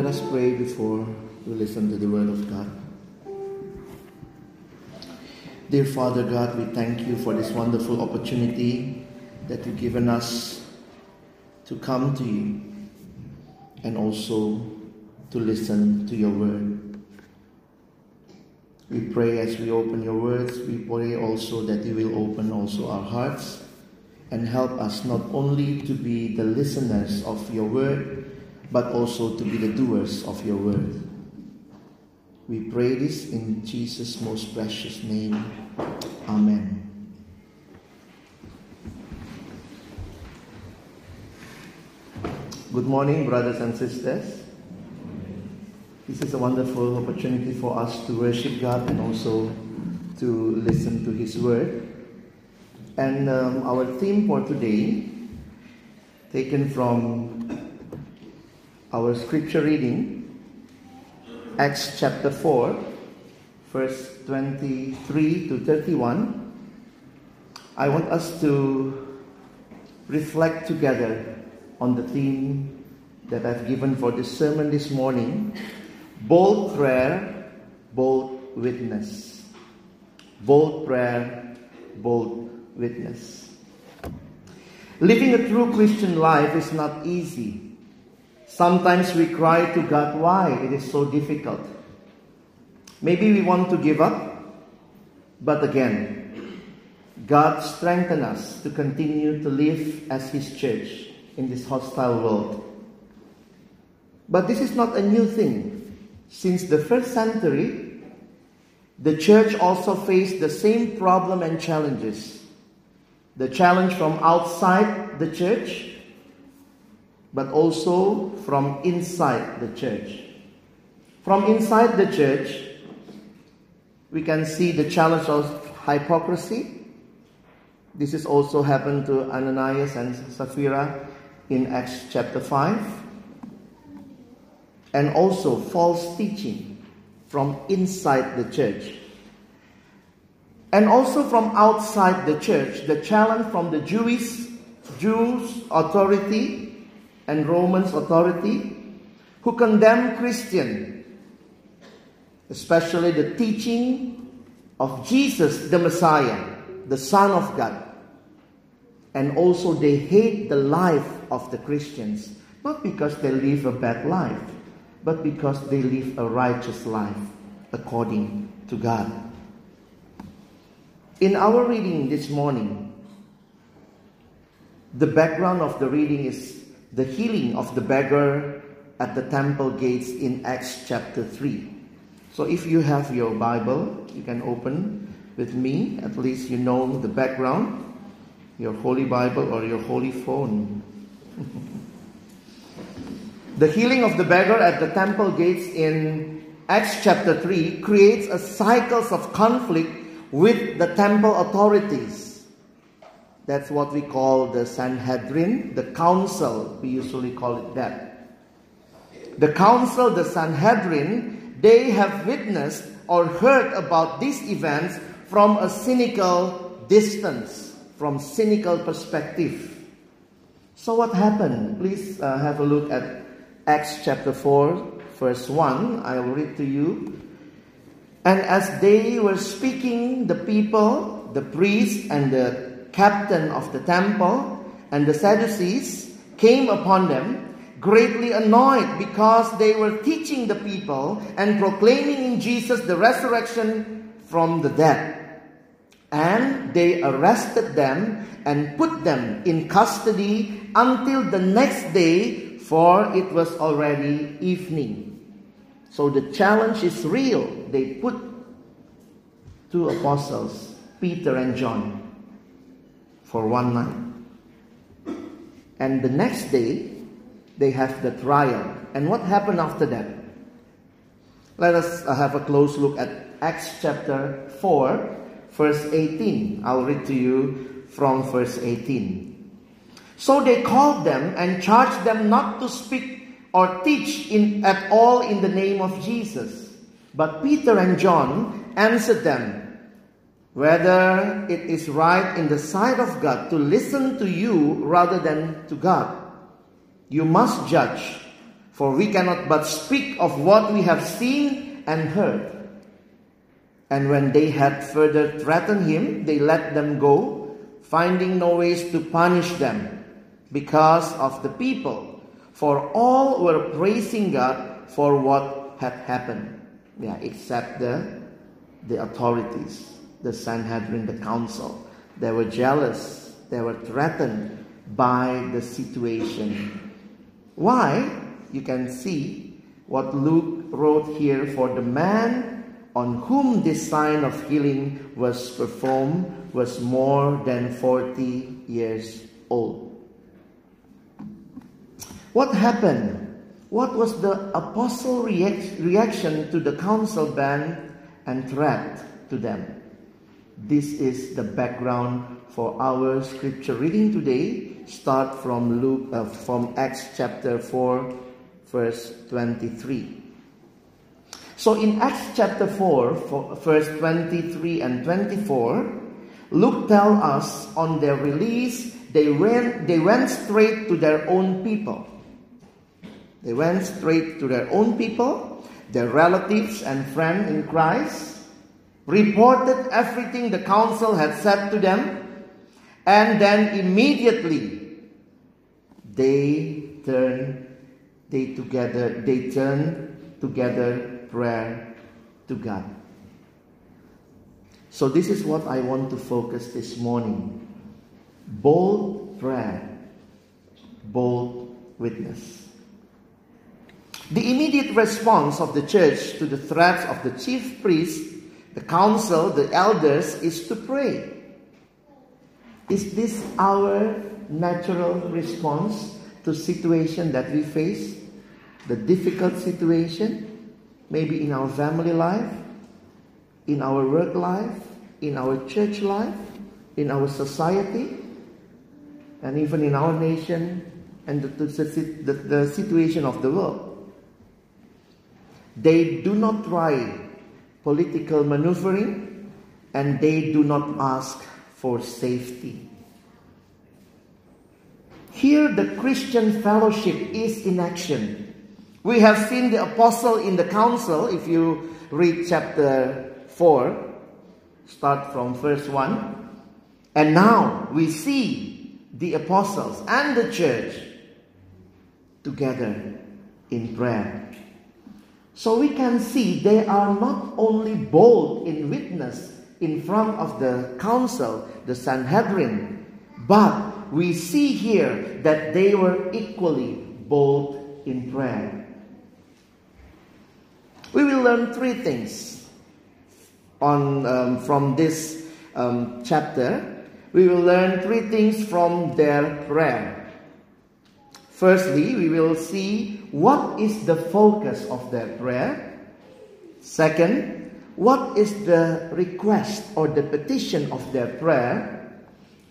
Let us pray before we listen to the Word of God. Dear Father God, we thank you for this wonderful opportunity that you've given us to come to you and also to listen to your Word. We pray as we open your words, we pray also that you will open also our hearts and help us not only to be the listeners of your word, but also to be the doers of your word. We pray this in Jesus' most precious name. Amen. Good morning, brothers and sisters. This is a wonderful opportunity for us to worship God and also to listen to His Word. And um, our theme for today, taken from our scripture reading, Acts chapter 4, verse 23 to 31, I want us to reflect together on the theme that I've given for this sermon this morning bold prayer, bold witness. Bold prayer, bold witness. Living a true Christian life is not easy. Sometimes we cry to God why it is so difficult. Maybe we want to give up, but again, God strengthen us to continue to live as His church in this hostile world. But this is not a new thing. Since the first century, the church also faced the same problem and challenges. The challenge from outside the church, but also from inside the church. From inside the church, we can see the challenge of hypocrisy. This is also happened to Ananias and Sapphira in Acts chapter 5. And also false teaching from inside the church. And also from outside the church, the challenge from the Jewish Jews authority and Romans authority who condemn Christian especially the teaching of Jesus the Messiah, the Son of God. And also, they hate the life of the Christians, not because they live a bad life, but because they live a righteous life according to God. In our reading this morning, the background of the reading is the healing of the beggar at the temple gates in Acts chapter 3. So if you have your Bible, you can open with me. At least you know the background, your Holy Bible or your Holy Phone. the healing of the beggar at the temple gates in Acts chapter 3 creates a cycles of conflict with the temple authorities. That's what we call the Sanhedrin, the council. We usually call it that. The council, the Sanhedrin, they have witnessed or heard about these events from a cynical distance, from cynical perspective. So what happened? Please uh, have a look at Acts chapter 4, verse 1. I will read to you. And as they were speaking, the people, the priests, and the captain of the temple, and the Sadducees came upon them greatly annoyed because they were teaching the people and proclaiming in Jesus the resurrection from the dead. And they arrested them and put them in custody until the next day, for it was already evening. So the challenge is real. They put two apostles, Peter and John, for one night. And the next day, they have the trial. And what happened after that? Let us uh, have a close look at Acts chapter 4, verse 18. I'll read to you from verse 18. So they called them and charged them not to speak or teach in, at all in the name of Jesus. But Peter and John answered them, Whether it is right in the sight of God to listen to you rather than to God. You must judge, for we cannot but speak of what we have seen and heard. And when they had further threatened him, they let them go, finding no ways to punish them because of the people. For all were praising God for what had happened. Yeah, except the, the authorities, the Sanhedrin, the council. They were jealous, they were threatened by the situation why? You can see what Luke wrote here for the man on whom this sign of healing was performed was more than 40 years old. What happened? What was the apostle react- reaction to the council ban and threat to them? This is the background for our scripture reading today start from Luke uh, from Acts chapter 4 verse 23. So in Acts chapter 4, verse 23 and 24, Luke tells us on their release, they went, they went straight to their own people. They went straight to their own people, their relatives and friends in Christ, reported everything the council had said to them, and then immediately they turned, they together, they turned together prayer to God. So, this is what I want to focus this morning bold prayer, bold witness. The immediate response of the church to the threats of the chief priests, the council, the elders is to pray. Is this our natural response to situation that we face? The difficult situation? maybe in our family life, in our work life, in our church life, in our society, and even in our nation and the, the, the, situation of the world. They do not try political maneuvering and they do not ask for safety. Here, the Christian fellowship is in action we have seen the apostle in the council, if you read chapter 4, start from verse 1. And now we see the apostles and the church together in prayer. So we can see they are not only bold in witness in front of the council, the Sanhedrin, but we see here that they were equally bold in prayer. We will learn three things on, um, from this um, chapter. We will learn three things from their prayer. Firstly, we will see what is the focus of their prayer. Second, what is the request or the petition of their prayer?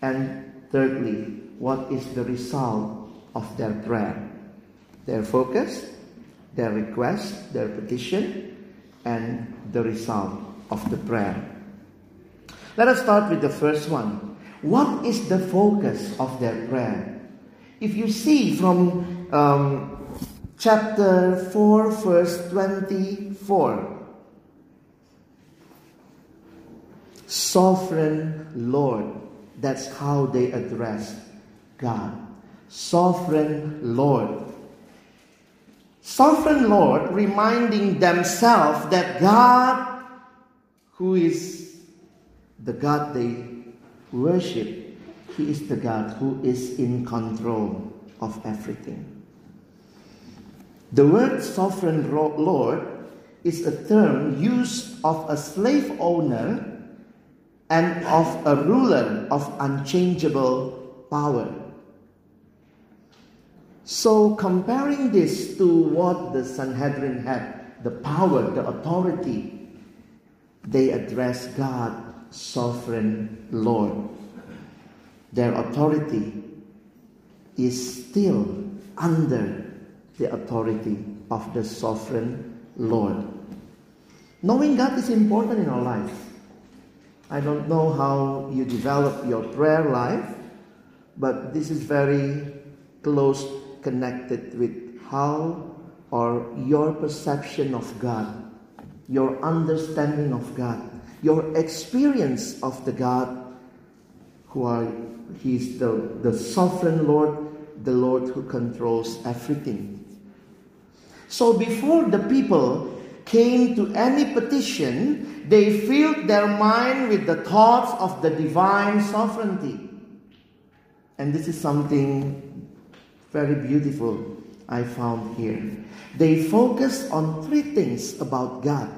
And thirdly, what is the result of their prayer? Their focus, their request, their petition, and the result of the prayer. Let us start with the first one. What is the focus of their prayer? If you see from um, chapter 4, verse 24, Sovereign Lord, that's how they address God. Sovereign Lord. Sovereign Lord reminding themselves that God, who is the God they worship, He is the God who is in control of everything. The word sovereign Lord is a term used of a slave owner and of a ruler of unchangeable power. So, comparing this to what the Sanhedrin had the power, the authority, they address God, sovereign Lord. Their authority is still under the authority of the sovereign Lord. Knowing God is important in our life. I don't know how you develop your prayer life, but this is very close connected with how or your perception of God, your understanding of God, your experience of the God who are He's the, the sovereign Lord, the Lord who controls everything. So before the people came to any petition, they filled their mind with the thoughts of the divine sovereignty. And this is something very beautiful I found here. They focused on three things about God.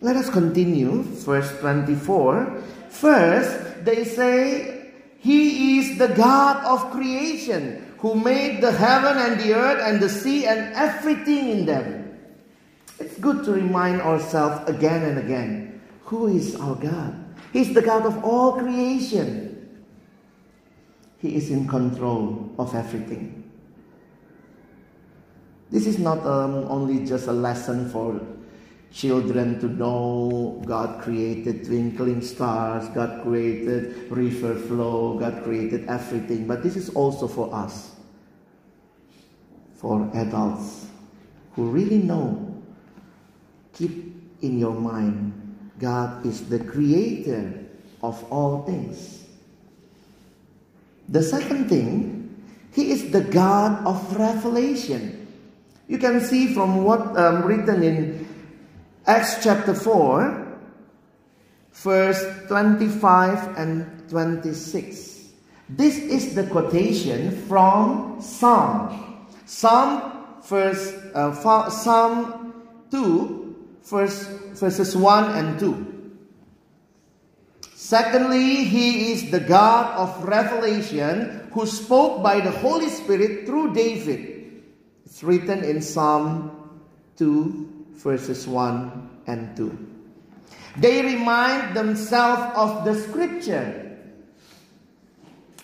Let us continue, verse 24. First, they say, He is the God of creation, who made the heaven and the earth and the sea and everything in them. It's good to remind ourselves again and again who is our God. He's the God of all creation. He is in control of everything. This is not um, only just a lesson for children to know God created twinkling stars, God created river flow, God created everything, but this is also for us, for adults who really know. Keep in your mind God is the creator of all things. The second thing, He is the God of revelation. You can see from what um, written in Acts chapter 4, verse 25 and 26. This is the quotation from Psalm. Psalm, verse, uh, Psalm 2, verse, verses 1 and 2. Secondly, he is the God of revelation who spoke by the Holy Spirit through David. It's written in Psalm 2, verses 1 and 2. They remind themselves of the scripture.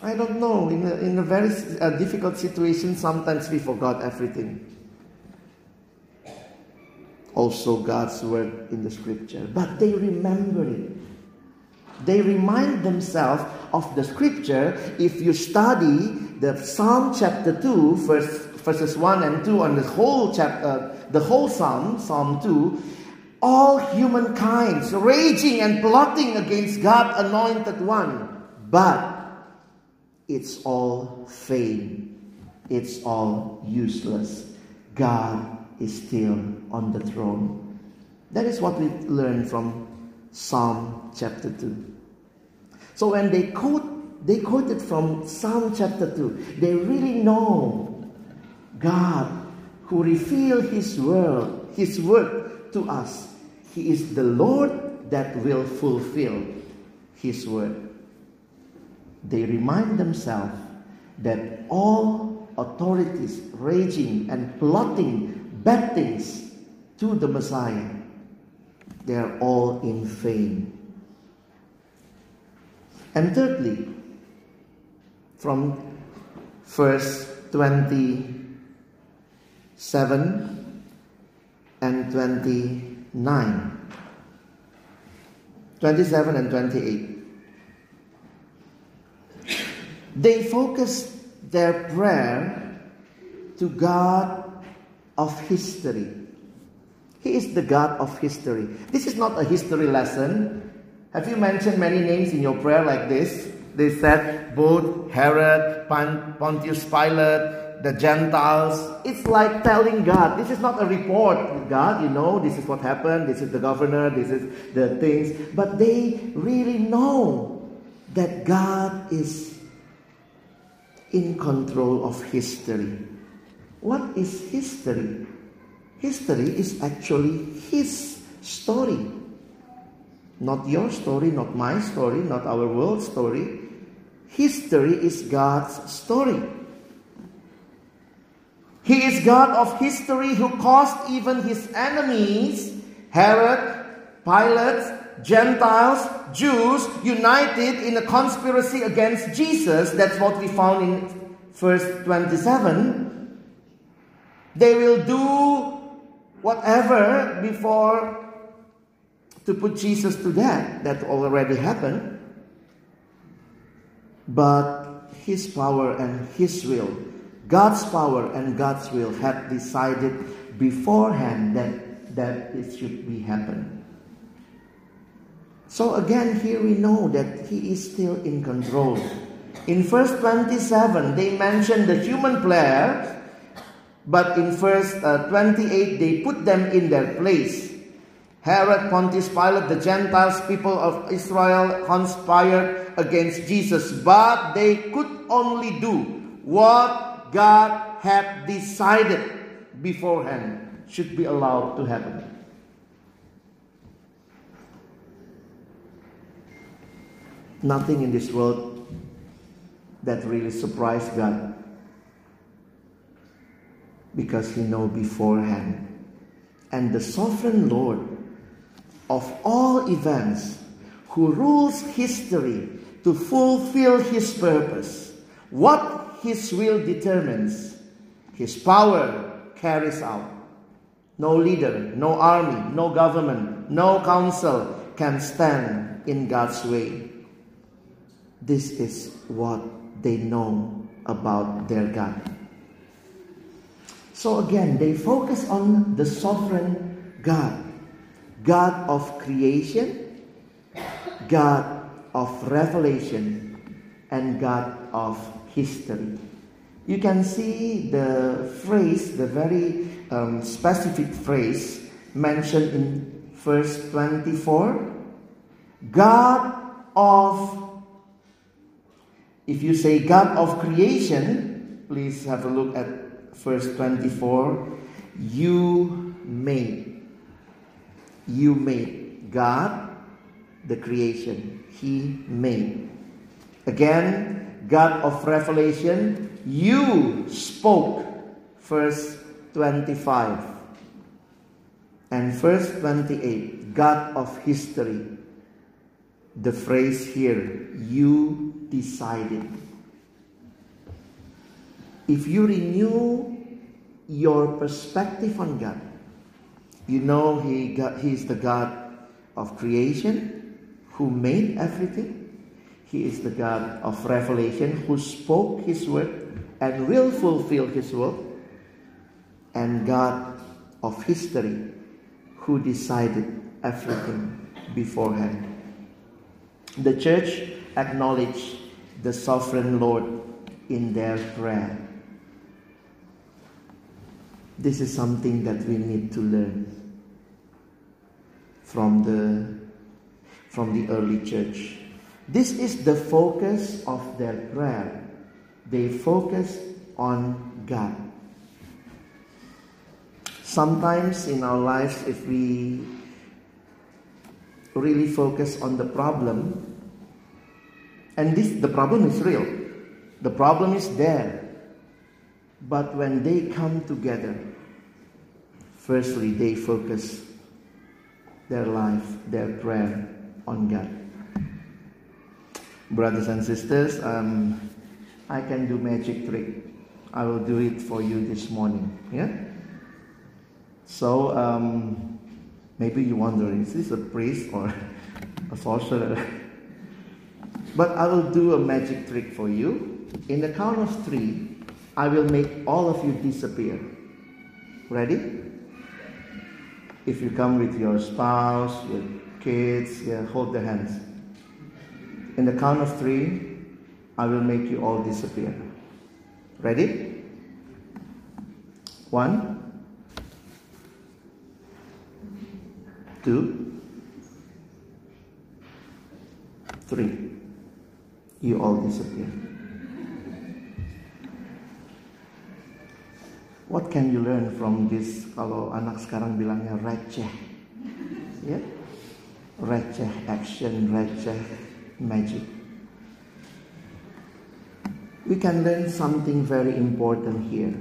I don't know, in a, in a very uh, difficult situation, sometimes we forgot everything. Also, God's word in the scripture. But they remember it. They remind themselves of the scripture. If you study the Psalm chapter 2, verse, verses 1 and 2, and the whole chapter, uh, the whole Psalm, Psalm 2, all humankind raging and plotting against God anointed one. But it's all vain. It's all useless. God is still on the throne. That is what we learn from Psalm chapter 2. So when they quote, they quoted from Psalm chapter 2, they really know God who revealed His word, His word to us. He is the Lord that will fulfill His word. They remind themselves that all authorities raging and plotting bad things to the Messiah they are all in vain. And thirdly, from verse 27 and 29, 27 and 28, they focus their prayer to God of history. He is the God of history. This is not a history lesson. Have you mentioned many names in your prayer like this? They said both Herod, Pontius Pilate, the Gentiles. It's like telling God, this is not a report. God, you know, this is what happened, this is the governor, this is the things. But they really know that God is in control of history. What is history? History is actually His story. Not your story, not my story, not our world story. History is God's story. He is God of history who caused even his enemies, Herod, Pilate, Gentiles, Jews, united in a conspiracy against Jesus. That's what we found in verse 27. They will do whatever before to put Jesus to death. That already happened. But His power and His will, God's power and God's will had decided beforehand that, that it should be happen. So again, here we know that He is still in control. In verse 27, they mention the human player but in verse uh, 28, they put them in their place. Herod, Pontius Pilate, the Gentiles, people of Israel conspired against Jesus, but they could only do what God had decided beforehand should be allowed to happen. Nothing in this world that really surprised God because he know beforehand. And the sovereign Lord of all events, who rules history to fulfill his purpose, what his will determines, his power carries out. No leader, no army, no government, no council can stand in God's way. This is what they know about their God. So again, they focus on the sovereign God, God of creation, God of revelation, and God of history. You can see the phrase, the very um, specific phrase mentioned in verse 24 God of, if you say God of creation, please have a look at verse 24. You made, you made God, the creation, He made. Again, God of revelation, you spoke, verse 25. And verse 28, God of history. The phrase here, you decided. If you renew your perspective on God, you know he got, He is the God of creation who made everything. He is the God of revelation who spoke His word and will fulfill His word and God of history who decided everything beforehand. The church acknowledged the sovereign Lord in their prayer. This is something that we need to learn from the, from the early church. This is the focus of their prayer. They focus on God. Sometimes in our lives, if we really focus on the problem, and this the problem is real, the problem is there. But when they come together, firstly they focus their life, their prayer on God. Brothers and sisters, um, I can do magic trick. I will do it for you this morning. Yeah. So um, maybe you wonder, is this a priest or a sorcerer? but I will do a magic trick for you. In the count of three, I will make all of you disappear. Ready? If you come with your spouse, your kids, yeah, hold their hands. In the count of three, I will make you all disappear. Ready? One, two, three. You all disappear. What can you learn from this kalau anak sekarang bilangnya receh? Ya? Yeah? Receh action, receh magic. We can learn something very important here.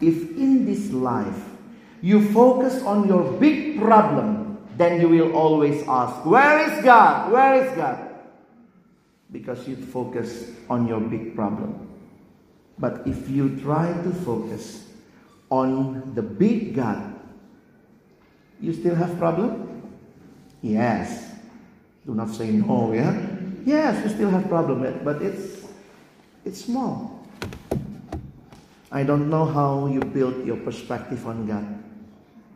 If in this life you focus on your big problem, then you will always ask, Where is God? Where is God? Because you focus on your big problem. But if you try to focus on the big God, you still have problem? Yes. Do not say no, yeah? Yes, you still have problem, but it's it's small. I don't know how you build your perspective on God.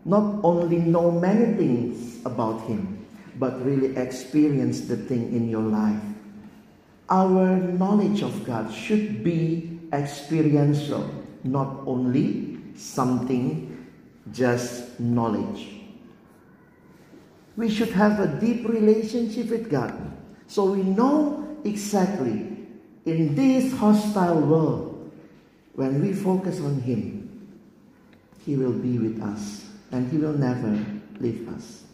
Not only know many things about Him, but really experience the thing in your life. Our knowledge of God should be experiential, not only something just knowledge. We should have a deep relationship with God so we know exactly in this hostile world, when we focus on Him, He will be with us and He will never leave us.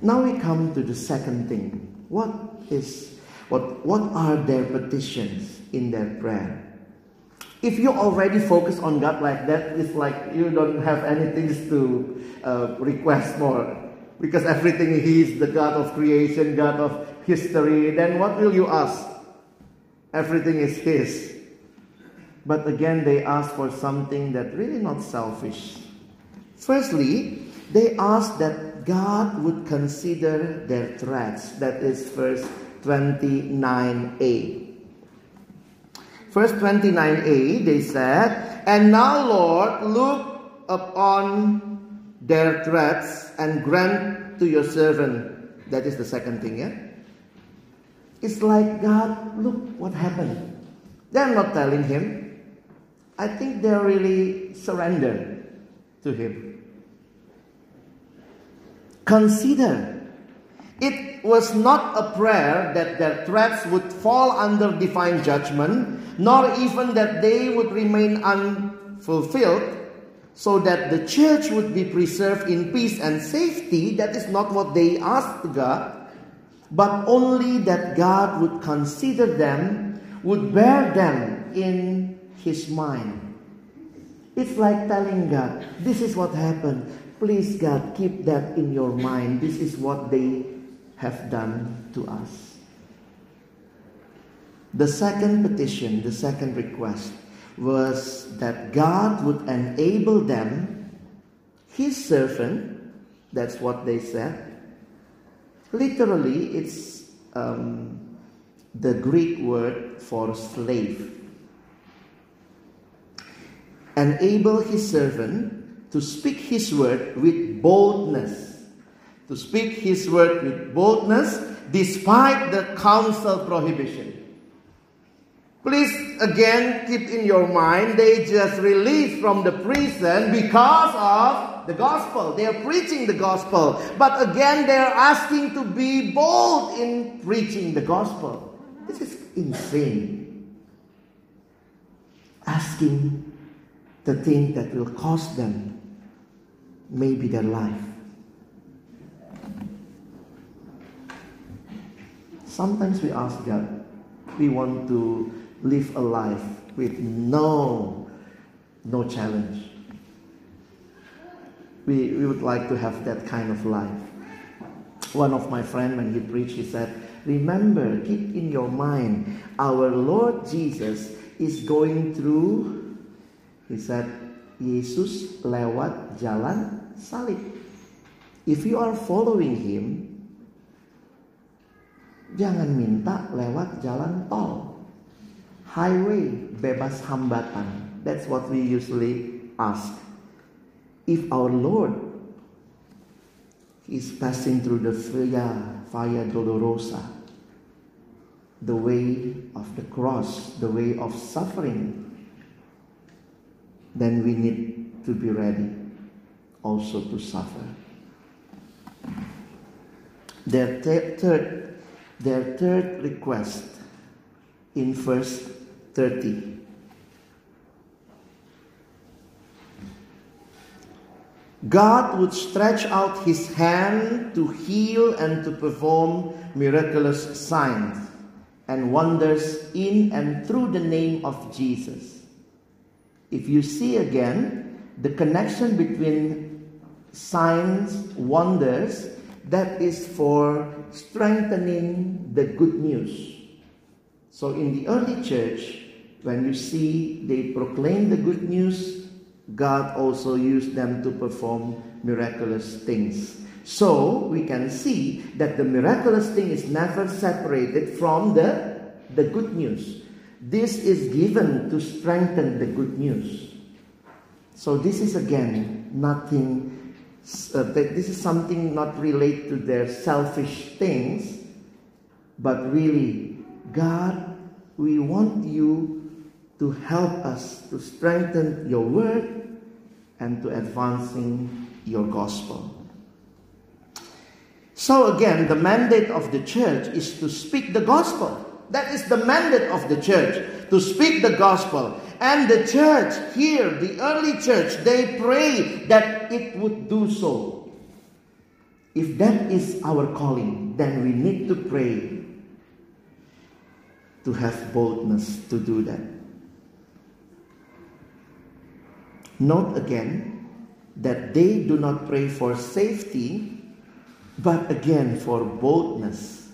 Now we come to the second thing. What is what what are their petitions in their prayer? If you already focus on God like that, it's like you don't have anything to uh, request more. Because everything He is the God of creation, God of history. Then what will you ask? Everything is His. but again they ask for something that really not selfish. Firstly, they ask that God would consider their threats. That is verse 29a. Verse 29a, they said, And now, Lord, look upon their threats and grant to your servant. That is the second thing, yeah? It's like, God, look what happened. They're not telling him. I think they're really surrendered to him. Consider. It was not a prayer that their threats would fall under divine judgment, nor even that they would remain unfulfilled, so that the church would be preserved in peace and safety. That is not what they asked God, but only that God would consider them, would bear them in His mind. It's like telling God, This is what happened. Please, God, keep that in your mind. This is what they have done to us. The second petition, the second request, was that God would enable them, His servant, that's what they said. Literally, it's um, the Greek word for slave. Enable His servant to speak His word with boldness. To speak His word with boldness despite the council prohibition. Please again keep in your mind they just released from the prison because of the gospel. They are preaching the gospel. But again they are asking to be bold in preaching the gospel. This is insane. Asking the thing that will cost them maybe their life. Sometimes we ask God, we want to live a life with no no challenge. We, we would like to have that kind of life. One of my friends, when he preached, he said, Remember, keep in your mind, our Lord Jesus is going through, he said, Yesus lewat jalan salib. If you are following him, jangan minta lewat jalan tol highway bebas hambatan. That's what we usually ask. If our Lord is passing through the Via, Via Dolorosa, the way of the cross, the way of suffering, then we need to be ready also to suffer. Their third, their third request in verse 30. God would stretch out his hand to heal and to perform miraculous signs and wonders in and through the name of Jesus. If you see again the connection between signs, wonders, that is for strengthening the good news. So in the early church, when you see they proclaim the good news, God also used them to perform miraculous things. So we can see that the miraculous thing is never separated from the, the good news. This is given to strengthen the good news. So this is again nothing, uh, this is something not related to their selfish things, but really God we want you to help us to strengthen your word and to advancing your gospel. So again, the mandate of the church is to speak the gospel. That is the mandate of the church, to speak the gospel. And the church here, the early church, they pray that it would do so. If that is our calling, then we need to pray to have boldness to do that. Note again that they do not pray for safety, but again for boldness.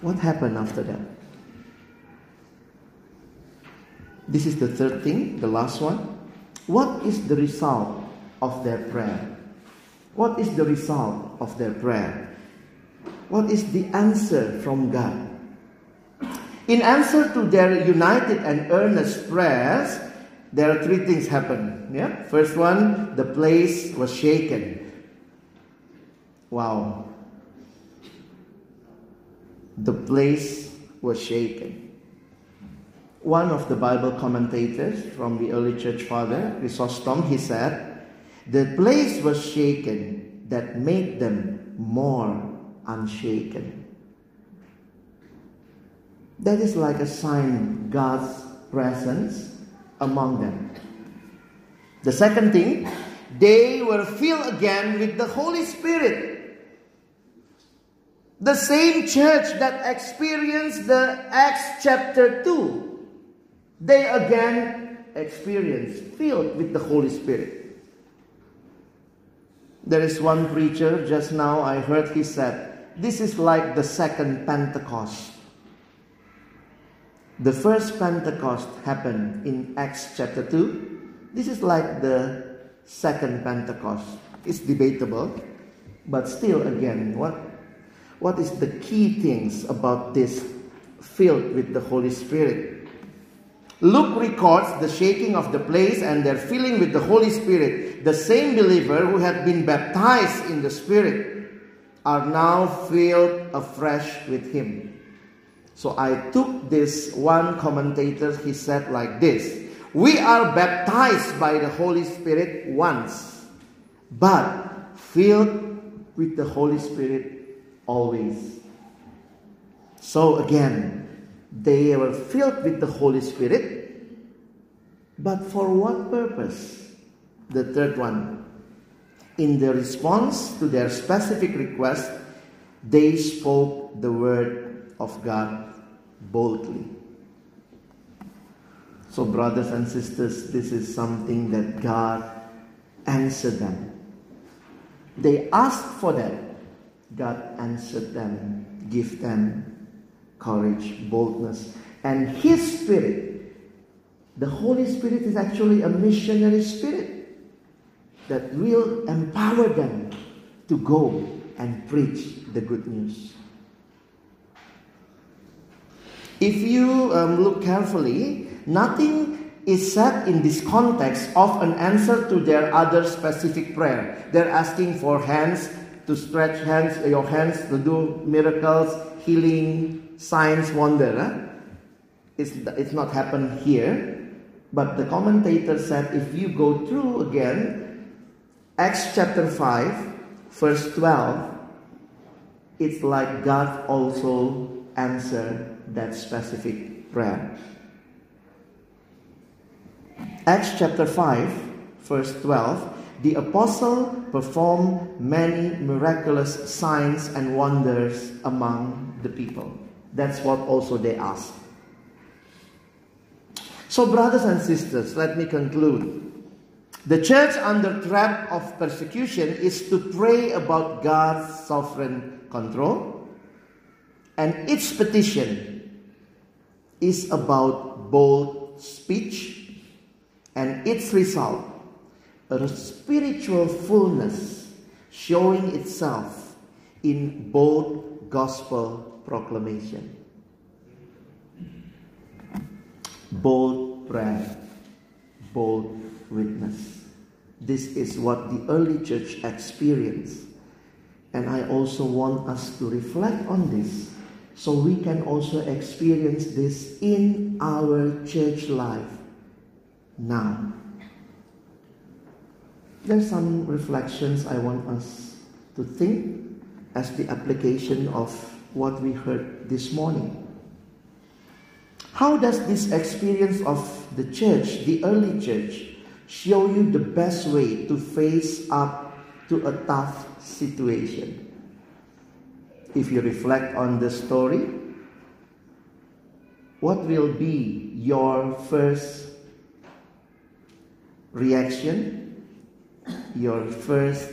What happened after that? This is the third thing, the last one. What is the result of their prayer? What is the result of their prayer? What is the answer from God? In answer to their united and earnest prayers, there are three things happen. Yeah? First one, the place was shaken. Wow. The place was shaken. One of the Bible commentators from the early church father, Chrysostom, he said, The place was shaken that made them more unshaken. That is like a sign God's presence among them. The second thing, they were filled again with the Holy Spirit. The same church that experienced the Acts chapter 2, they again experience filled with the Holy Spirit. There is one preacher just now I heard he said, This is like the second Pentecost. The first Pentecost happened in Acts chapter 2. This is like the second Pentecost. It's debatable, but still, again, what, what is the key things about this filled with the Holy Spirit? Luke records the shaking of the place and their filling with the Holy Spirit. The same believer who had been baptized in the Spirit are now filled afresh with Him. So I took this one commentator, he said like this We are baptized by the Holy Spirit once, but filled with the Holy Spirit always. So again, they were filled with the Holy Spirit, but for what purpose? The third one. In the response to their specific request, they spoke the word of God boldly. So, brothers and sisters, this is something that God answered them. They asked for that. God answered them, give them courage, boldness. And His Spirit, the Holy Spirit is actually a missionary spirit that will empower them to go and preach the good news. If you um, look carefully, nothing is said in this context of an answer to their other specific prayer. They're asking for hands to stretch hands, your hands to do miracles, healing, signs, wonder. Huh? It's, it's not happened here. But the commentator said if you go through again, Acts chapter 5, verse 12, it's like God also answered that specific prayer. Acts chapter 5, verse 12 the apostle performed many miraculous signs and wonders among the people. That's what also they ask. So, brothers and sisters, let me conclude. The church under threat of persecution is to pray about God's sovereign control, and its petition is about bold speech and its result, a spiritual fullness showing itself in bold gospel proclamation. Bold prayer, bold witness. This is what the early church experienced. And I also want us to reflect on this so we can also experience this in our church life now. There's some reflections I want us to think as the application of what we heard this morning. How does this experience of the church, the early church, show you the best way to face up to a tough situation? if you reflect on the story, what will be your first reaction, your first,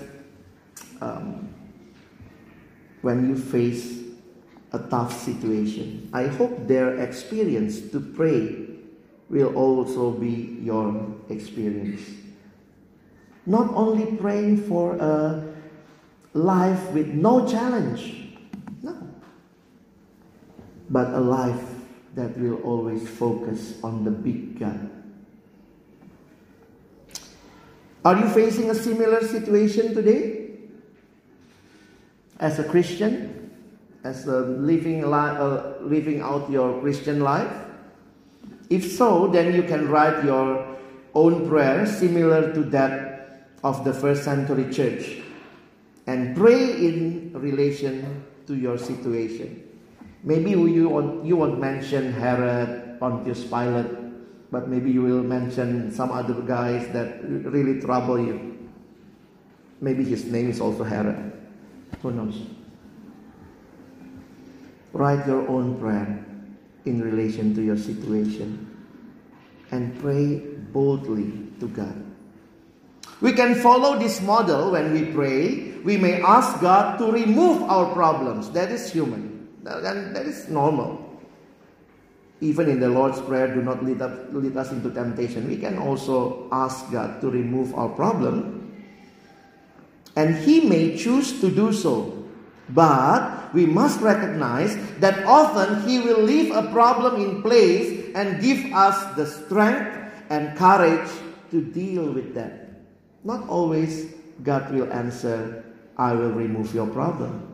um, when you face a tough situation? I hope their experience to pray will also be your experience. Not only praying for a life with no challenge, no, but a life that will always focus on the big God. Are you facing a similar situation today? As a Christian, as a living, li- uh, living out your Christian life? If so, then you can write your own prayer similar to that of the first century church and pray in relation to your situation. Maybe you won't, you won't mention Herod, Pontius Pilate, but maybe you will mention some other guys that really trouble you. Maybe his name is also Herod. Who knows? Write your own prayer in relation to your situation and pray boldly to God. We can follow this model when we pray. We may ask God to remove our problems. That is human. That is normal. Even in the Lord's Prayer, do not lead, up, lead us into temptation. We can also ask God to remove our problem. And He may choose to do so. But we must recognize that often He will leave a problem in place and give us the strength and courage to deal with that. Not always God will answer, I will remove your problem.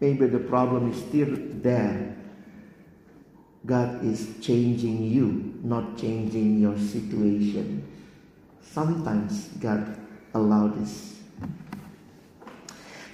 Maybe the problem is still there. God is changing you, not changing your situation. Sometimes God allows this.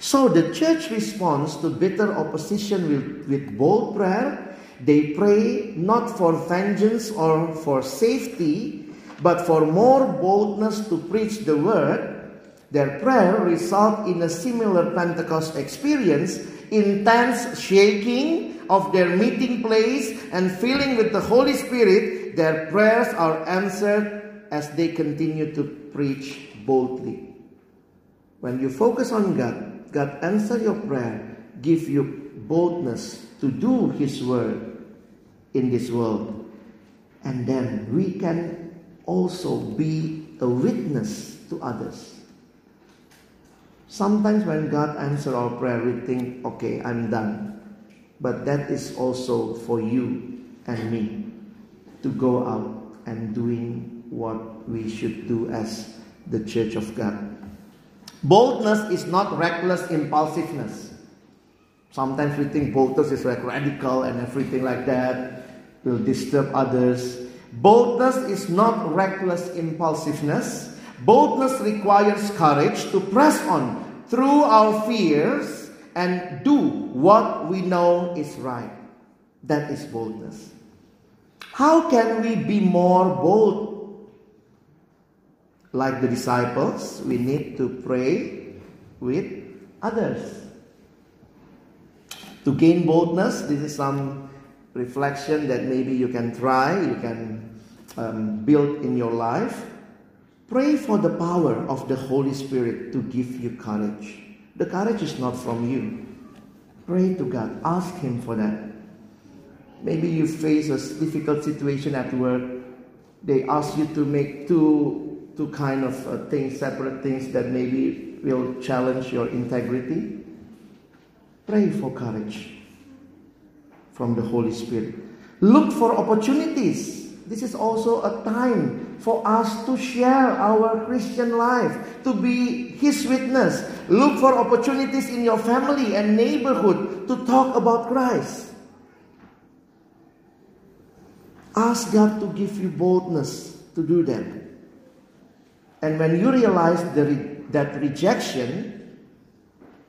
So the church responds to bitter opposition with, with bold prayer. They pray not for vengeance or for safety, but for more boldness to preach the word. Their prayer results in a similar Pentecost experience, intense shaking of their meeting place and filling with the Holy Spirit. Their prayers are answered as they continue to preach boldly. When you focus on God, God answer your prayer, give you boldness to do His word in this world. And then we can also be a witness to others. Sometimes when God answers our prayer, we think, okay, I'm done. But that is also for you and me to go out and doing what we should do as the church of God. Boldness is not reckless impulsiveness. Sometimes we think boldness is like radical and everything like that will disturb others. Boldness is not reckless impulsiveness. Boldness requires courage to press on through our fears and do what we know is right. That is boldness. How can we be more bold like the disciples, we need to pray with others. To gain boldness, this is some reflection that maybe you can try, you can um, build in your life. Pray for the power of the Holy Spirit to give you courage. The courage is not from you. Pray to God, ask Him for that. Maybe you face a difficult situation at work. They ask you to make two two kind of uh, things, separate things that maybe will challenge your integrity. Pray for courage from the Holy Spirit. Look for opportunities. This is also a time for us to share our Christian life, to be His witness. Look for opportunities in your family and neighborhood to talk about Christ. Ask God to give you boldness to do that. And when you realize the, that rejection,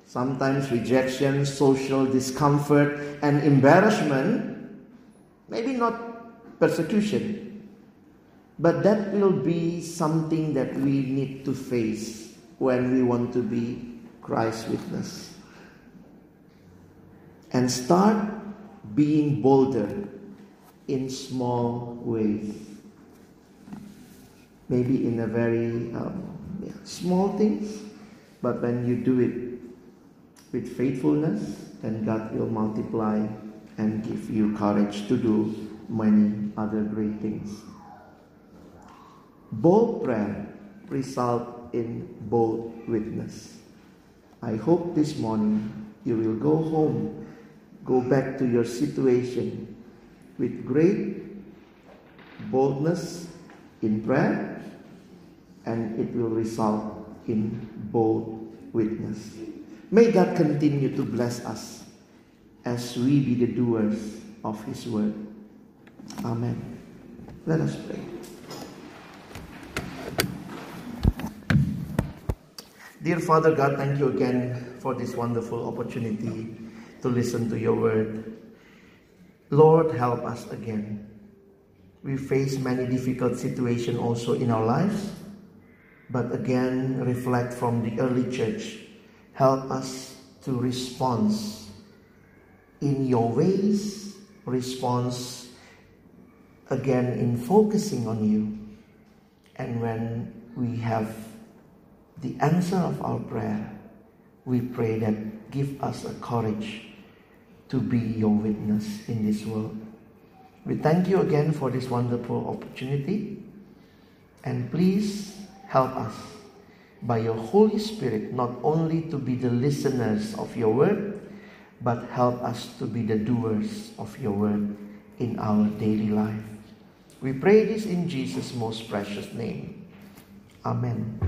sometimes rejection, social discomfort, and embarrassment, maybe not persecution, but that will be something that we need to face when we want to be Christ's witness. And start being bolder in small ways maybe in a very um, yeah, small things, but when you do it with faithfulness, then God will multiply and give you courage to do many other great things. bold prayer result in bold witness. I hope this morning you will go home, go back to your situation with great boldness in prayer, and it will result in bold witness. May God continue to bless us as we be the doers of His word. Amen. Let us pray. Dear Father God, thank you again for this wonderful opportunity to listen to your word. Lord, help us again. We face many difficult situations also in our lives, but again, reflect from the early church. Help us to respond in your ways, response again in focusing on you. And when we have the answer of our prayer, we pray that give us a courage to be your witness in this world. We thank you again for this wonderful opportunity. And please help us by your Holy Spirit not only to be the listeners of your word, but help us to be the doers of your word in our daily life. We pray this in Jesus' most precious name. Amen.